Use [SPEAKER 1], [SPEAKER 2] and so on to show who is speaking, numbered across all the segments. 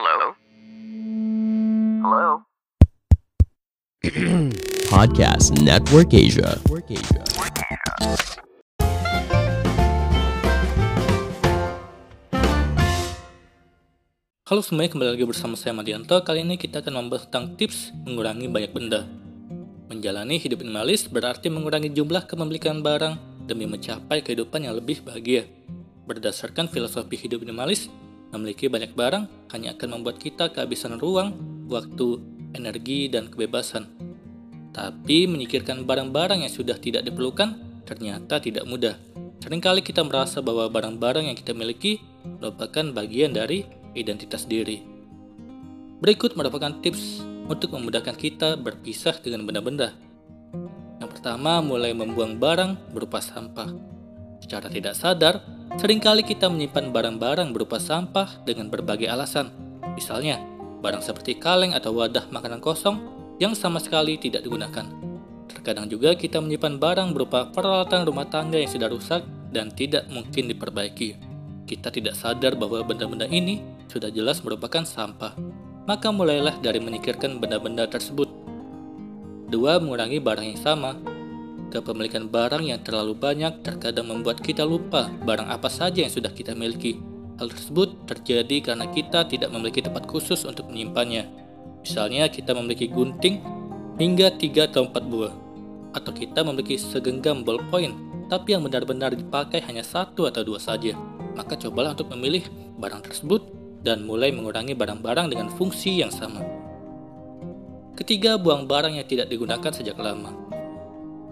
[SPEAKER 1] Hello? Hello?
[SPEAKER 2] Podcast Network Asia.
[SPEAKER 3] Halo semuanya, kembali lagi bersama saya Madianto. Kali ini kita akan membahas tentang tips mengurangi banyak benda. Menjalani hidup minimalis berarti mengurangi jumlah kepemilikan barang demi mencapai kehidupan yang lebih bahagia. Berdasarkan filosofi hidup minimalis, memiliki banyak barang hanya akan membuat kita kehabisan ruang, waktu, energi, dan kebebasan. Tapi menyikirkan barang-barang yang sudah tidak diperlukan ternyata tidak mudah. Seringkali kita merasa bahwa barang-barang yang kita miliki merupakan bagian dari identitas diri. Berikut merupakan tips untuk memudahkan kita berpisah dengan benda-benda. Yang pertama, mulai membuang barang berupa sampah. Secara tidak sadar, sering kali kita menyimpan barang-barang berupa sampah dengan berbagai alasan. Misalnya, barang seperti kaleng atau wadah makanan kosong yang sama sekali tidak digunakan. Terkadang juga kita menyimpan barang berupa peralatan rumah tangga yang sudah rusak dan tidak mungkin diperbaiki. Kita tidak sadar bahwa benda-benda ini sudah jelas merupakan sampah. Maka mulailah dari menyikirkan benda-benda tersebut. Dua, mengurangi barang yang sama. Kepemilikan barang yang terlalu banyak terkadang membuat kita lupa barang apa saja yang sudah kita miliki. Hal tersebut terjadi karena kita tidak memiliki tempat khusus untuk menyimpannya. Misalnya kita memiliki gunting hingga 3 atau 4 buah. Atau kita memiliki segenggam ballpoint, tapi yang benar-benar dipakai hanya satu atau dua saja. Maka cobalah untuk memilih barang tersebut dan mulai mengurangi barang-barang dengan fungsi yang sama. Ketiga, buang barang yang tidak digunakan sejak lama.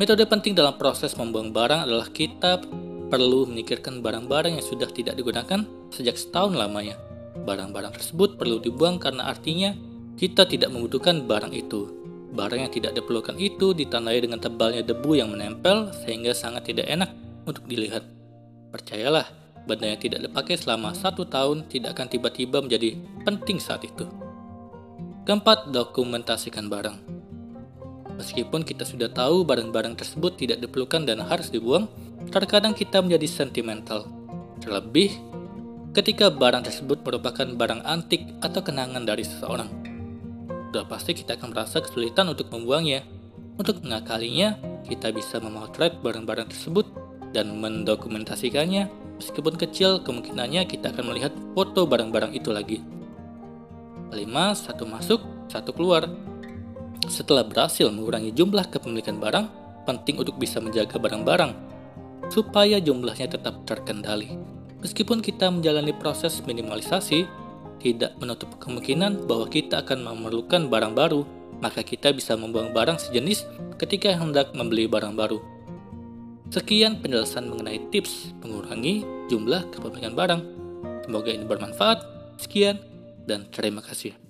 [SPEAKER 3] Metode penting dalam proses membuang barang adalah kita perlu memikirkan barang-barang yang sudah tidak digunakan sejak setahun lamanya. Barang-barang tersebut perlu dibuang karena artinya kita tidak membutuhkan barang itu. Barang yang tidak diperlukan itu ditandai dengan tebalnya debu yang menempel sehingga sangat tidak enak untuk dilihat. Percayalah, benda yang tidak dipakai selama satu tahun tidak akan tiba-tiba menjadi penting saat itu. Keempat, dokumentasikan barang. Meskipun kita sudah tahu barang-barang tersebut tidak diperlukan dan harus dibuang, terkadang kita menjadi sentimental. Terlebih, ketika barang tersebut merupakan barang antik atau kenangan dari seseorang. Sudah pasti kita akan merasa kesulitan untuk membuangnya. Untuk mengakalinya, kita bisa memotret barang-barang tersebut dan mendokumentasikannya Meskipun kecil, kemungkinannya kita akan melihat foto barang-barang itu lagi. Kelima, satu masuk, satu keluar. Setelah berhasil mengurangi jumlah kepemilikan barang, penting untuk bisa menjaga barang-barang supaya jumlahnya tetap terkendali. Meskipun kita menjalani proses minimalisasi, tidak menutup kemungkinan bahwa kita akan memerlukan barang baru, maka kita bisa membuang barang sejenis ketika hendak membeli barang baru. Sekian penjelasan mengenai tips mengurangi jumlah kepemilikan barang. Semoga ini bermanfaat. Sekian dan terima kasih.